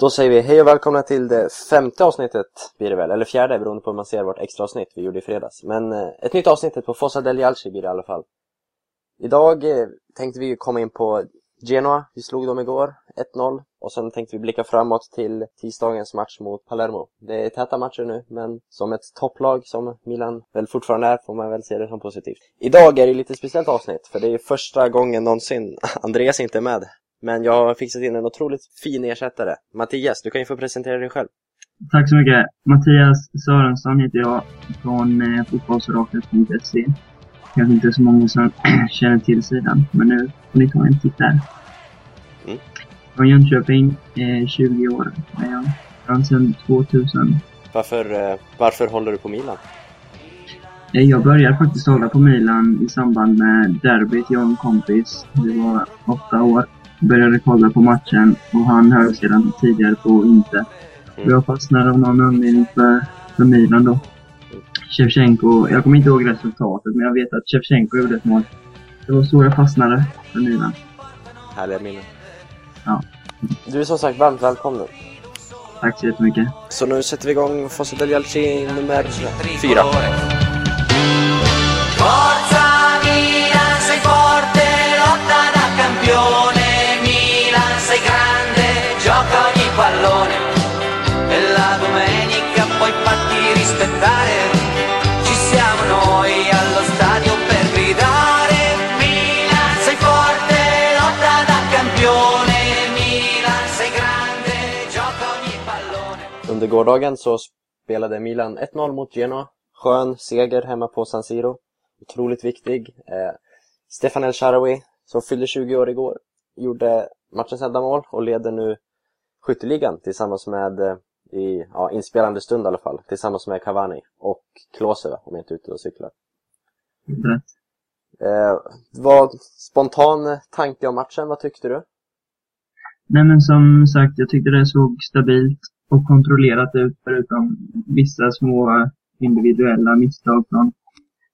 Då säger vi hej och välkomna till det femte avsnittet blir det väl, eller fjärde beroende på hur man ser vårt extra avsnitt vi gjorde i fredags. Men eh, ett nytt avsnitt på Fossa del Jalci blir det i alla fall. Idag eh, tänkte vi komma in på Genoa, vi slog dem igår, 1-0. Och sen tänkte vi blicka framåt till tisdagens match mot Palermo. Det är täta matcher nu, men som ett topplag som Milan väl fortfarande är får man väl se det som positivt. Idag är det lite speciellt avsnitt, för det är första gången någonsin Andreas inte är med. Men jag har fixat in en otroligt fin ersättare. Mattias, du kan ju få presentera dig själv. Tack så mycket. Mattias Sörensson heter jag från eh, fotbollsoraklet.se. Kanske inte så många som känner till sidan, men nu får ni ta en titt där. Mm. Från Jönköping, eh, 20 år är jag. Från sedan 2000. Varför, eh, varför håller du på Milan? Eh, Jag började faktiskt hålla på Milan i samband med derbyt, jag och en kompis. Det var åtta år. Började kolla på matchen och han höll sedan tidigare på Inter. Och jag fastnade av någon anledning för, för Milan då. Shevchenko, jag kommer inte ihåg resultatet, men jag vet att Shevchenko gjorde ett mål. Det var så jag fastnade för Milan. Härliga minnen. Ja. Du är som sagt varmt välkommen. Tack så jättemycket. Så nu sätter vi igång Fossa del nummer fyra. Under gårdagen så spelade Milan 1-0 mot Genoa. Skön seger hemma på San Siro. Otroligt viktig. Eh, Stefan El Sharawi, som fyllde 20 år igår, gjorde matchens enda mål och leder nu skytteligan tillsammans med, eh, i ja, inspelande stund i alla fall, tillsammans med Cavani och Klose, om jag inte är ute och cyklar. Rätt. Eh, vad spontan tanke om matchen, vad tyckte du? Nej men som sagt, jag tyckte det såg stabilt och kontrollerat ut förutom vissa små individuella misstag från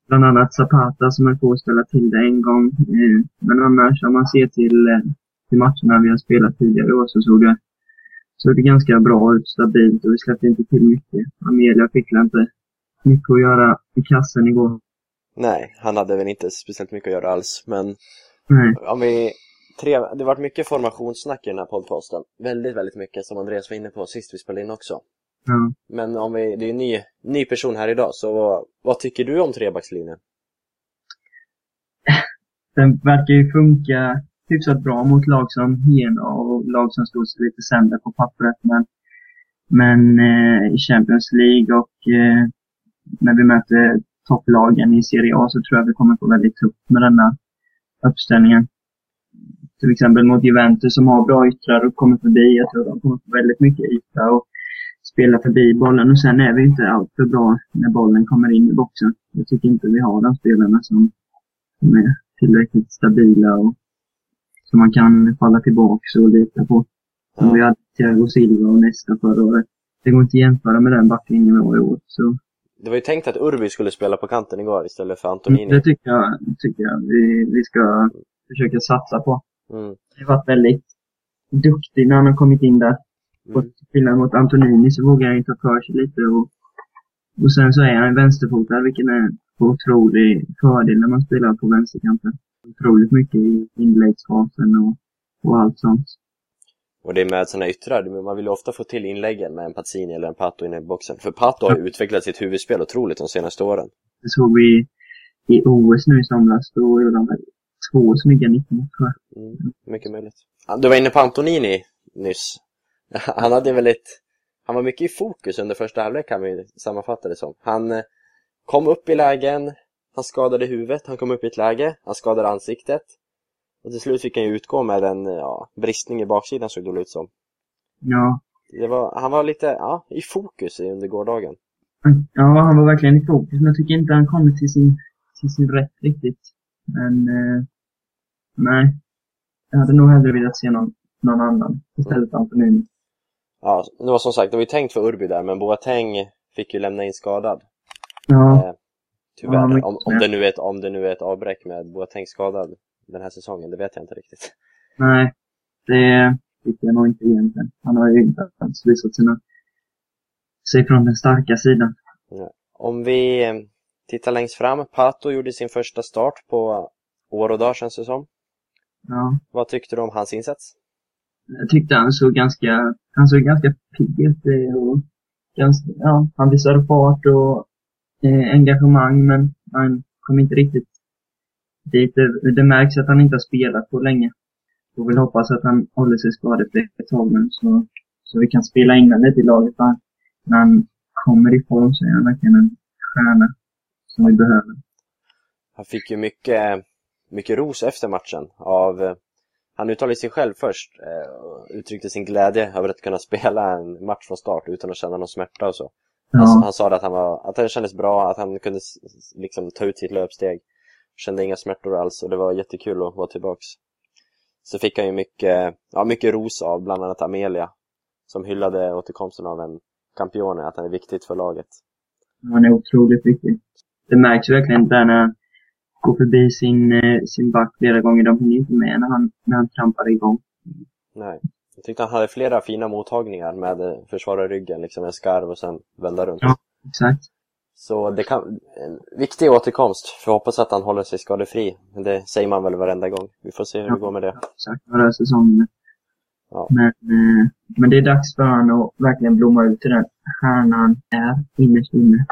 bland annat Zapata som höll på att ställa till det en gång. Eh, Men annars om man ser till, eh, till matcherna vi har spelat tidigare år så såg det, såg det ganska bra ut, stabilt och vi släppte inte till mycket. Amelia fick väl inte mycket att göra i kassen igår. Nej, han hade väl inte speciellt mycket att göra alls, men Nej, om vi tre, det har varit mycket formationssnack i den här podcasten. Väldigt, väldigt mycket som Andreas var inne på sist vi spelade in också. ja. Men om vi, det är en ny, ny person här idag, så vad, vad tycker du om trebackslinjen? Den verkar ju funka hyfsat bra mot lag som Genoa och lag som står sig lite sämre på pappret. Men, men eh, i Champions League och eh, när vi möter topplagen i Serie A så tror jag vi kommer få väldigt tufft med denna uppställningen. Till exempel mot Juventus som har bra yttrar och kommer förbi. Jag tror de kommer få väldigt mycket yta och spela förbi bollen. Och sen är vi inte alltför bra när bollen kommer in i boxen. Jag tycker inte vi har de spelarna som, som är tillräckligt stabila och som man kan falla tillbaka och lita på. Som Ja. vi hade Thiago Silva och nästa förra året. Det går inte att jämföra med den backlinjen vi har i år. Så Det var ju tänkt att Urbi skulle spela på kanten igår istället för Antonini. det tycker jag, tycker jag vi, vi ska försöka satsa på. Mm. Han har varit väldigt duktig när han har kommit in där. Och Mm. till skillnad mot Antonini så vågar han ju ta för sig lite och, och sen så är han vänsterfotad vilket är en otrolig fördel när man spelar på vänsterkanten. Otroligt mycket i inläggsfasen och, och allt sånt. Och det är med sådana yttrar, men man vill ju ofta få till inläggen med en Pazzini eller en Pato inne i boxen. För Pato har ju utvecklat sitt huvudspel otroligt de senaste åren. Det såg vi i OS nu i somras. Då gjorde han väl två snygga nickmål tror jag. Mm. Mycket möjligt. Du var inne på Antonini nyss. Han hade väldigt... Han var mycket i fokus under första halvlek kan vi sammanfatta det som. Han eh, kom upp i lägen, han skadade huvudet, han kom upp i ett läge, han skadade ansiktet. Och till slut fick han ju utgå med en ja, bristning i baksidan såg det ut som. Ja, var, han var lite ja, i fokus under gårdagen. ja, han var verkligen i fokus. Men jag tycker inte han kommer till sin, till sin rätt riktigt. Men, eh, nej. Jag hade nog hellre velat se någon, någon annan istället för Antonini. Ja, det var som sagt, det var ju tänkt för Urbi där, men Boateng fick ju lämna in skadad. Ja, Eh, tyvärr. Ja, om, om, det nu är ett, om det nu är ett avbräck med Boateng skadad den här säsongen, det vet jag inte riktigt. nej. Det, tycker jag nog inte egentligen. Han har ju inte alls visat sina, sig från den starka sidan. Om vi tittar längst fram, Pato gjorde sin första start på år och dag känns det som. Ja, Vad tyckte du om hans insats? jag tyckte han såg ganska, han såg ganska pigg ut eh, och ganska, ja, han visade fart och eh, engagemang men han kom inte riktigt dit. Det, det märks att han inte har spelat på länge. Jag vill hoppas att han håller sig skadefri ett tag nu så, så vi kan spela in lite i laget. När han kommer ifrån så är han verkligen en stjärna som vi behöver. Han fick ju mycket, mycket ros efter matchen av eh, han uttalade sig själv först eh, och uttryckte sin glädje över att kunna spela en match från start utan att känna någon smärta och så. Han, Ja, han sa att han, var, att det kändes bra, att han kunde liksom ta ut sitt löpsteg. Kände inga smärtor alls och det var jättekul att vara tillbaks. Så fick han ju mycket, ja, mycket ros av bland annat Amelia som hyllade återkomsten av en Campione, att han är viktigt för laget. han är otroligt viktig. Det märks verkligen där när han går förbi sin, eh, sin back flera gånger. De hinner inte med när han, när han trampar igång. Nej. Jag tyckte han hade flera fina mottagningar med eh, försvara ryggen, liksom en skarv och sen vända runt. Ja. Exakt. Så det kan, en viktig återkomst. För jag hoppas att han håller sig skadefri. Det säger man väl varenda gång. Vi får se hur det Ja. går med det. Exakt, några säsonger. Ja. Men, eh, men det är dags för honom att verkligen blomma ut till den stjärnan är innerst inne.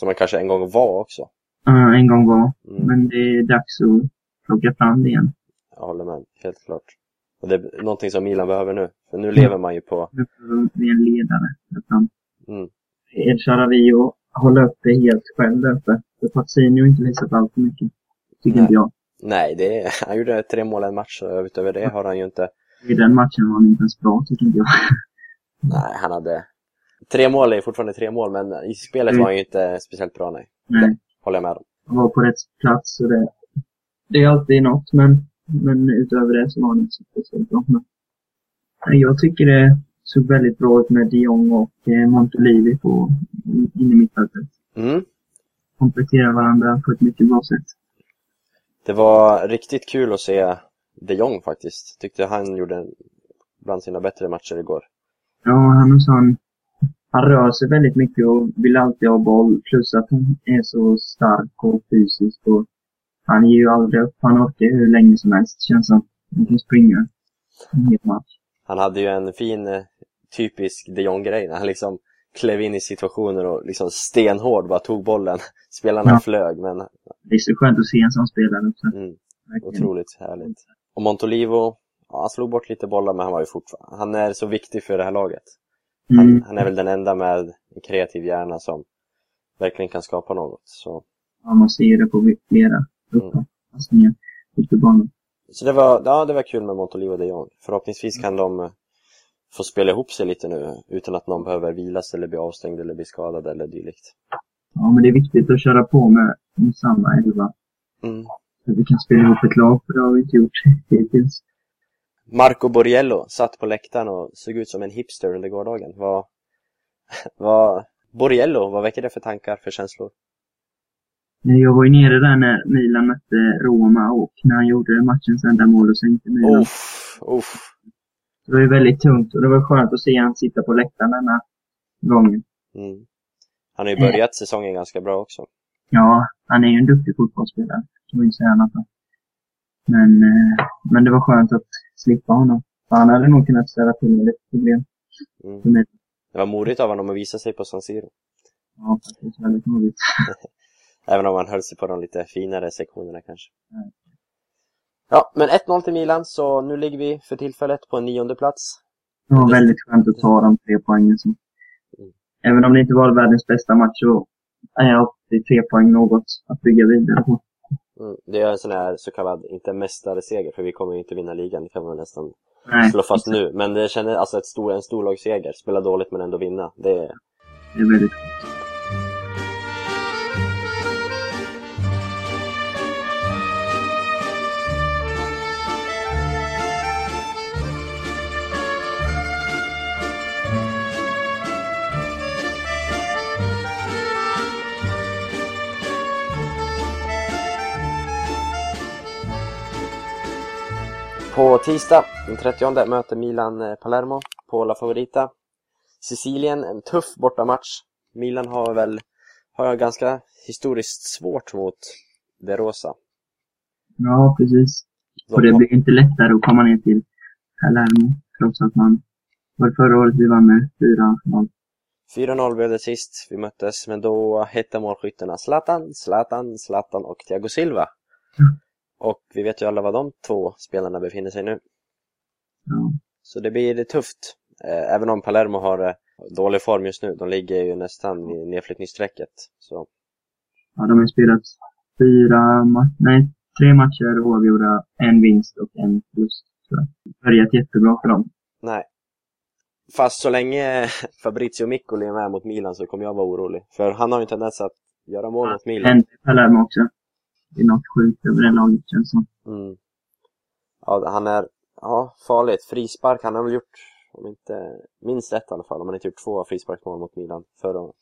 Som han kanske en gång var också. Uh, en gång var. Mm, Men det är dags att plocka fram det igen. jag håller med, helt klart. Och det är någonting som Milan behöver nu. För nu lever man ju på... Nu bli en ledare. fram. Mm, El Shaarawy hålla upp det helt själv där uppe. För Pazzini har inte visat allt för mycket. Tycker Nej. inte jag. nej, det är, han gjorde tre mål en match och utöver det har han ju inte... I den matchen var han inte ens bra, tycker inte jag. Nej, han hade... Tre mål är fortfarande tre mål, men i spelet Mm. var han ju inte speciellt bra, nej. Nej, Håller jag med om. han var på rätt plats och det, det är alltid något, men, men utöver det så var han inte speciellt bra. Men, jag tycker det såg väldigt bra ut med de Jong och eh, Montolivi på in i mittfältet. Mm. Kompletterar varandra på ett mycket bra sätt. Det var riktigt kul att se de Jong faktiskt. Tyckte han gjorde bland sina bättre matcher igår. Ja, han är sån, han rör sig väldigt mycket och vill alltid ha boll. Plus att han är så stark och fysisk och han ger ju aldrig upp. Han orkar hur länge som helst, känns som. Han kan springa en hel match. Han hade ju en fin eh, typisk de Jong-grej när han liksom klev in i situationer och liksom stenhård bara tog bollen. Spelarna Ja. flög, men Det är så skönt att se en sån spelare också. mm, otroligt härligt. Och Montolivo, ja, han slog bort lite bollar men han var ju fortfarande, han är så viktig för det här laget. Han, Mm. han är väl den enda med en kreativ hjärna som verkligen kan skapa något. Så, Ja, man ser det på flera Mm. upppassningar ute på banan. så det, var, ja, det var kul med Montolivo de Jong. Förhoppningsvis kan de eh, få spela ihop sig lite nu utan att någon behöver vilas eller bli avstängd eller bli skadad eller dylikt. Ja, men det är viktigt att köra på med, med samma elva. Mm. Så vi kan spela ihop ett lag, för det har vi inte gjort hittills. Marco Borriello satt på läktaren och såg ut som en hipster under gårdagen. Vad, vad, Borriello, vad väcker det för tankar, för känslor? Jag var ju nere där när Milan mötte Roma och när han gjorde matchens enda mål och sänkte Milan. Uff, uff. Det var ju väldigt tungt och det var skönt att se han sitta på läktaren denna gången. Mm. Han har ju börjat säsongen ganska bra också. Ja, han är ju en duktig fotbollsspelare. Kan man inte säga annat. Men, eh, men det var skönt att slippa honom. Han hade nog kunnat ställa till med lite problem Mm. Det var modigt av honom att visa sig på San Siro. Ja, faktiskt väldigt modigt. Även om han höll sig på de lite finare sektionerna kanske. Mm. Ja, men 1-0 till Milan, så nu ligger vi för tillfället på en nionde plats. Det var väldigt skönt att ta de tre poängen. Som, Mm. även om det inte var världens bästa match så är alltid tre poäng något att bygga vidare på. Det är en sån här så kallad, inte mästareseger, för vi kommer ju inte vinna ligan, det kan man nästan Nej, slå fast nu. Men det känner, alltså ett stor, en storlagsseger, spela dåligt men ändå vinna. Det är, det är väldigt På tisdag den 30 möter Milan eh, Palermo på La Favorita. Sicilien, en tuff bortamatch. Milan har väl har ganska historiskt svårt mot De Rosa. Ja, precis. Och det blir inte lättare att komma ner till Palermo, trots att man var förra året vi vann med 4-0. 4-0 blev det sist vi möttes, men då hette målskyttarna Zlatan, Zlatan, Zlatan och Thiago Silva. Mm. Och vi vet ju alla var de två spelarna befinner sig nu. Ja. Så det blir lite-tufft. Eh, Även om Palermo har eh, dålig form just nu. De ligger ju nästan vid nedflyttningsstrecket. Så ja, de har spelat fyra, nej, tre matcher oavgjorda, en vinst och en förlust. Det har börjat jättebra för dem. nej. Fast så länge Fabrizio Miccoli är med mot Milan så kommer jag vara orolig. För han har ju en tendens att göra mål mot Milan. En Palermo också. Det är något sjukt över det laget känns som. Mm. Ja, han är ja, farligt. Frispark, han har väl gjort, om inte minst ett i alla fall, om han inte gjort två frisparksmål mot Milan förra,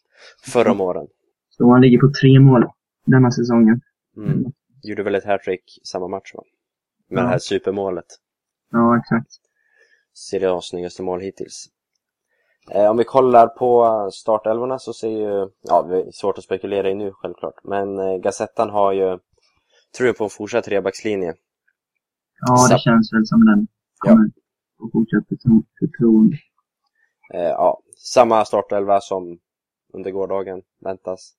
förra om åren. Så han ligger på tre mål denna säsongen. Mm. Gjorde väl ett hattrick samma match va? Med Ja. det här supermålet. Ja, exakt. Serie A snyggaste mål hittills. Eh, om vi kollar på startelvorna så ser ju, ja det är svårt att spekulera i nu självklart, men eh, Gazettan har ju, tror jag på en fortsatt trebackslinje. Ja, det känns väl som den kommer att fortsätta förtro- förtroende. Eh, ja, samma startelva som under gårdagen väntas.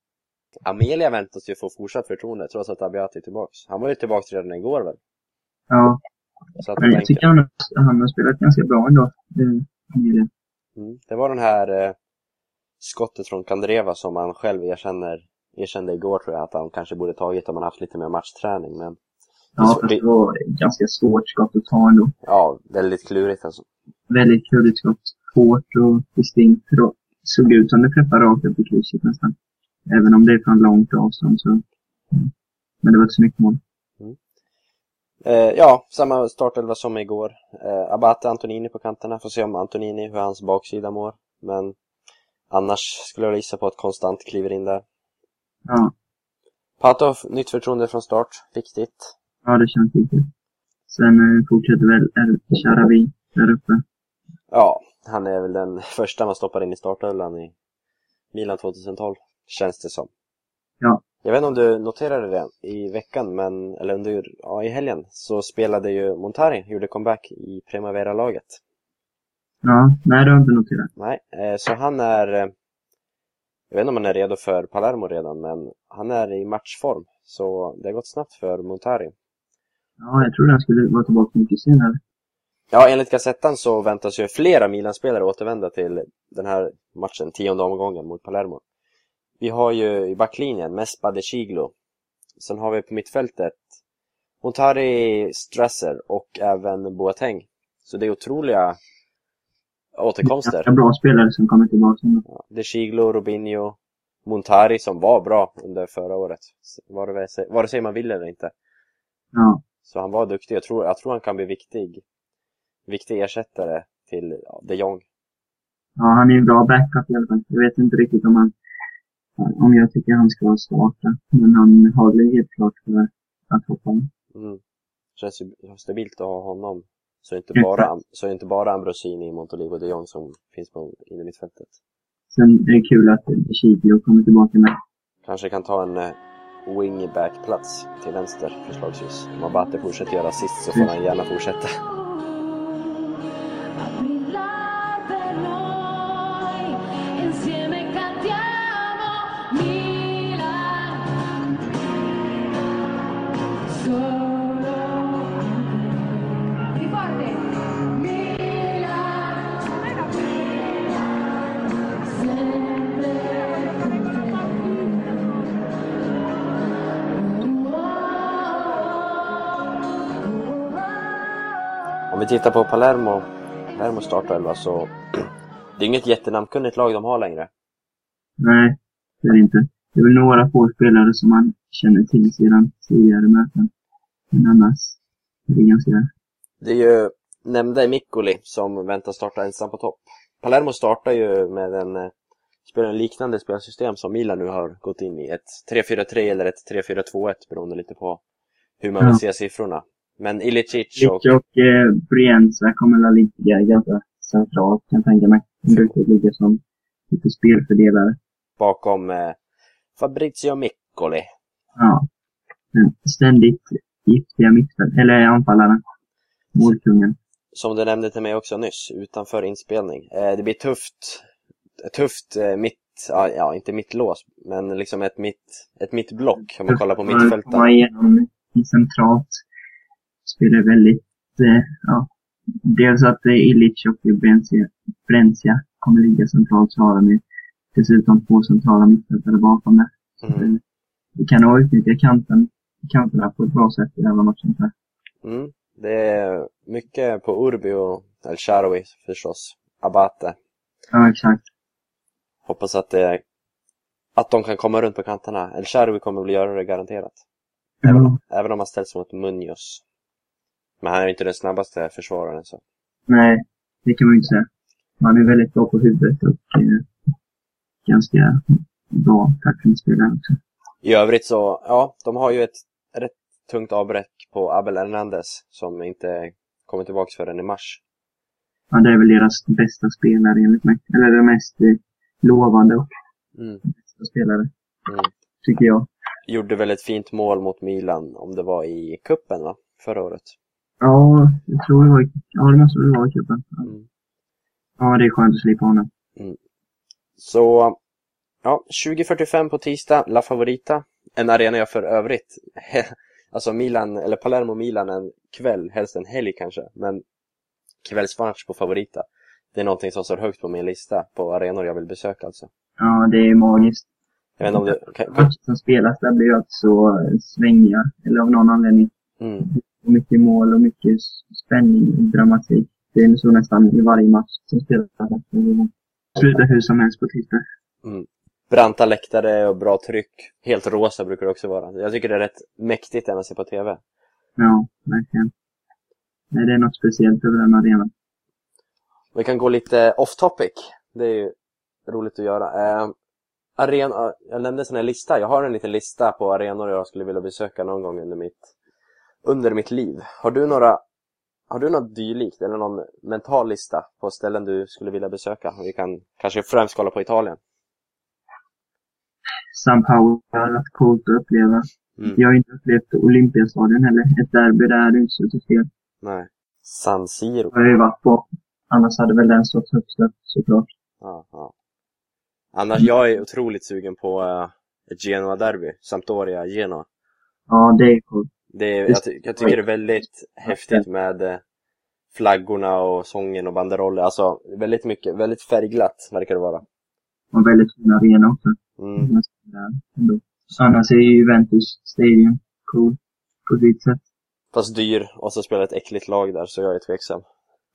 Amelia väntas ju få fortsatt förtroende trots att Abiati är tillbaks. Han var ju tillbaks redan igår väl? Ja, Så att men jag bänken- tycker han, har- han har spelat ganska bra ändå. Det, det. mm. Det var den här eh, skottet från Kandreva som han själv erkänner, erkände igår tror jag att han kanske borde tagit om han haft lite mer matchträning. Men Ja, fast det var ett ganska svårt skott att ta ändå. ja, väldigt klurigt alltså. Väldigt klurigt skott. Hårt och distinkt. Såg ut som det träffade rakt upp i krysset nästan. Även om det är från långt avstånd så. Mm. Men det var ett snyggt mål. Eh, ja, samma startelva som igår. Eh, Abate, Antonini på kanterna. Får se om Antonini, hur hans baksida mår. Men annars skulle jag gissa på att konstant kliver in där. Ja, Patov, nytt förtroende från start. Viktigt. ja det känns riktigt. Sen eh, fortsätter väl Sharawi där uppe. Ja, han är väl den första man stoppar in i startelvan i Milan 2012. Känns det som. Ja. Jag vet inte om du noterade det i veckan, men, eller under, ja, i helgen, så spelade ju Montari, gjorde comeback i Primavera-laget. Ja, nej det har jag inte noterat. Nej, eh, så han är... Jag vet inte om han är redo för Palermo redan, men han är i matchform. Så det har gått snabbt för Montari. Ja, jag trodde han skulle vara tillbaka mycket senare. Ja, enligt Gazettan så väntas ju flera Milan-spelare återvända till den här matchen, tionde omgången mot Palermo. Vi har ju i backlinjen Mespa de Chiglo. Sen har vi på mittfältet Montari, Strasser och även Boateng. Så det är otroliga återkomster. Ganska bra spelare som kommer tillbaka. Ja, De Chiglo, Robinho, Montari som var bra under förra året. Vare sig, vare sig man vill eller inte. Ja, Så han var duktig. Jag tror, jag tror han kan bli viktig, viktig ersättare till ja, de Jong. ja, han är en bra backup i alla fall. Jag vet inte riktigt om han om jag tycker han ska starta. Men han har väl helt klart för att hoppa in. Mm. Känns ju stabilt att ha honom. Så inte bara, så inte bara Ambrosini, Montolivo och de Jong som finns på inne mittfältet. Sen är det kul att Chigio kommer tillbaka med. Kanske kan ta en eh, wingback-plats till vänster förslagsvis. Om Abate fortsätter göra assist så får han gärna fortsätta. Tittar på Palermo, Palermo startelva så det är inget jättenamnkunnigt lag de har längre. Nej, det är det inte. Det är väl några få spelare som man känner till sedan tidigare möten. Men annars är det ganska... Det är ju nämnda Miccoli som väntas starta ensam på topp. Palermo startar ju med en eh, spelar en liknande spelsystem som Milan nu har gått in i. Ett 3-4-3 eller ett 3-4-2-1 beroende lite på hur man vill Ja. se siffrorna. Men Ilicic och... Och eh, Brienza kommer att ligga ganska centralt kan jag tänka mig. De brukar ligga som lite spelfördelare. bakom eh, Fabrizio Miccoli. Ja. Ständigt giftiga mittfält, eller anfallaren. Målkungen. Som du nämnde till mig också nyss, utanför inspelning. Eh, det blir tufft, tufft eh, mitt, ja, ja inte mittlås, men liksom ett mitt, ett mittblock om man kollar på Komma mittfälten. igenom centralt. Spelar väldigt, eh, ja. Dels att eh, Illich och Brencia, kommer ligga centralt så har de ju dessutom två centrala mittfältare bakom det. Mm. Vi kan nog utnyttja kanten, kanterna på ett bra sätt i den här matchen. Mm. Det är mycket på Urbi och El Shaarawy förstås. Abate. Ja, exakt. Hoppas att det, att de kan komma runt på kanterna. El Shaarawy kommer väl göra det garanterat. Även, Ja. även om han ställs mot Munoz. Men han är ju inte den snabbaste försvararen så. Nej, det kan man ju inte säga. Man är väldigt bra på huvudet och eh, ganska bra tacklingsspelare också. I övrigt så, ja, de har ju ett rätt tungt avbräck på Abel Hernandez som inte kommer tillbaka förrän i mars. Ja, det är väl deras bästa spelare enligt mig. Eller den mest eh, lovande och Mm. bästa spelare, Mm. tycker jag. Gjorde väl ett fint mål mot Milan, om det var i kuppen va? Förra året. Ja, jag tror det var ja, det måste det vara i cupen. Mm. Ja, det är skönt att slippa honom. Så, ja, 20.45 på tisdag, La Favorita. En arena jag för övrigt, alltså Milan, eller Palermo-Milan en kväll, helst en helg kanske, men kvällsmatch på Favorita. Det är någonting som står högt på min lista på arenor jag vill besöka alltså. Ja, det är magiskt. Jag vet inte om du... Kan, som spelas där blir ju alltså eh, svängiga, eller av någon anledning. mm, Och mycket mål och mycket spänning och dramatik. Det är så nästan i varje match som spelas. Sluta hur som helst på tisdag. branta läktare och bra tryck. Helt rosa brukar det också vara. Jag tycker det är rätt mäktigt när man ser på TV. Ja, verkligen. Nej, det är något speciellt över den arenan. Vi kan gå lite off topic. Det är ju roligt att göra. Eh, arena, jag nämnde en sån här lista. Jag har en liten lista på arenor jag skulle vilja besöka någon gång under mitt, under mitt liv. Har du några har du något dylikt eller någon mental lista på ställen du skulle vilja besöka? Vi kan kanske främst kolla på Italien. San Paolo har varit coolt att uppleva. Mm. Jag har inte upplevt Olympiastadion heller. Ett derby där hade inte suttit fel. Nej. San Siro. Det har jag ju varit på. Annars hade väl den stått högst upp såklart. Ja, ja. Annars, jag är otroligt sugen på uh, ett Genoa-derby. Sampdoria, Genoa. Ja, det är coolt. Det är, jag, ty jag tycker det är väldigt häftigt med eh, flaggorna och sången och banderoller. Alltså, väldigt mycket, väldigt färgglatt verkar det vara. Och väldigt fin arena också. Mm. Så annars är ju Juventus Stadium cool på sitt sätt. Fast dyr och så spelar ett äckligt lag där, så jag är tveksam.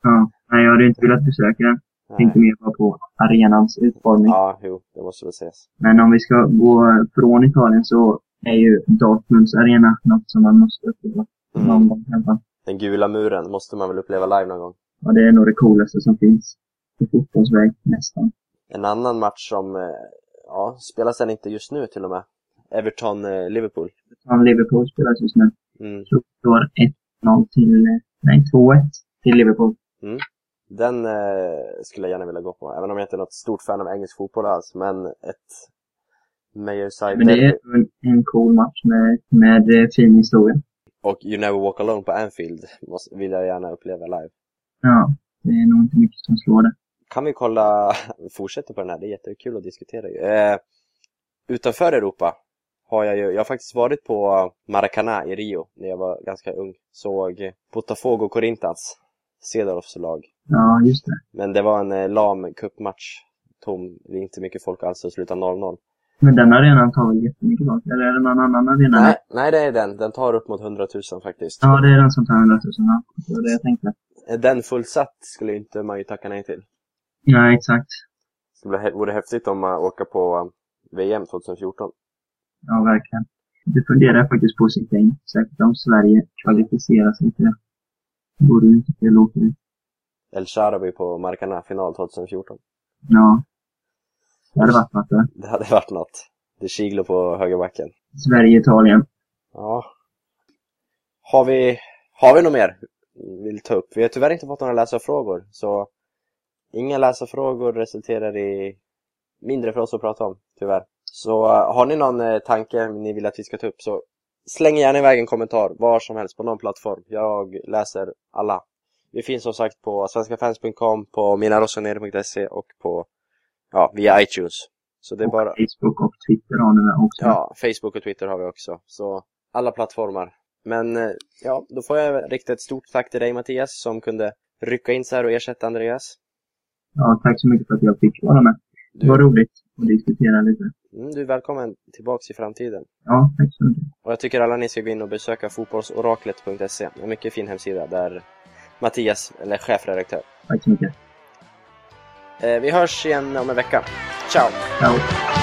Ja. Nej, jag hade inte velat besöka den. Tänkte mer bara på arenans utformning. Ja, jo, det måste väl ses. Men om vi ska gå från Italien så är ju Dortmunds arena något som man måste uppleva. Mm. Någon gång i alla fall. Den gula muren måste man väl uppleva live någon gång. Och det är nog det coolaste som finns. I fotbollsväg, nästan. En annan match som, eh, ja, spelas den inte just nu till och med. Everton-Liverpool. Från Liverpool spelas just nu. Mm. Står 1-0 till, eh, nej 2-1 till Liverpool. Den eh, skulle jag gärna vilja gå på, även om jag inte är något stort fan av engelsk fotboll alls. Men ett Merseyside Men det är en, en cool match med, med eh, fin historia. och You Never Walk Alone på Anfield måste, vill jag gärna uppleva live. Ja, det är nog inte mycket som slår det. Kan vi kolla, fortsätter på den här, det är jättekul att diskutera. Eh, utanför Europa har jag ju, jag har faktiskt varit på Maracanã i Rio när jag var ganska ung. Såg Botafogo Corinthians, Cedorfs lag. Ja, just det. Men det var en eh, lam cupmatch. Tom, det är inte mycket folk alls och slutade 0-0. Men den arenan tar väl jättemycket folk? Eller är det någon annan arena? Nej, nej, det är den. Den tar upp mot 100 000 faktiskt. Ja, det är den som tar 100 000. Ja, det var det jag tänkte. Är Den fullsatt skulle inte man ju tacka nej till. Ja, exakt. Det vore hä- vore häftigt om man åker på eh, VM 2014. Ja, verkligen. Det funderar jag faktiskt på att sitta in. Säkert om Sverige kvalificerar sig till det. Borde inte fel åka dit. El Sharawi på Maracanã final 2014. Ja. Det hade varit något det. Det hade varit något. Det är Chiglo på högerbacken. Sverige-Italien. Ja. Har vi Har vi något mer vi vill ta upp? Vi har tyvärr inte fått några läsarfrågor, så inga läsarfrågor resulterar i mindre för oss att prata om, tyvärr. Så eh, har ni någon eh, tanke ni vill att vi ska ta upp så släng gärna iväg en kommentar var som helst på någon plattform. Jag läser alla. Vi finns som sagt på svenskafans.com, på minarosonere.se och på, ja, via iTunes. Så det är Och bara, Facebook och Twitter har ni också? ja, Facebook och Twitter har vi också. Så alla plattformar. Men eh, ja, då får jag rikta ett stort tack till dig Mattias som kunde rycka in så här och ersätta Andreas. Ja, tack så mycket för att jag fick vara med. Det var roligt att diskutera lite. Mm, du är välkommen tillbaks i framtiden. Ja, tack så mycket. Och jag tycker alla ni ska gå in och besöka fotbollsoraklet.se. En mycket fin hemsida där Mattias, eller chefredaktör. Tack så mycket. Eh, vi hörs igen om en vecka. Ciao! Ciao.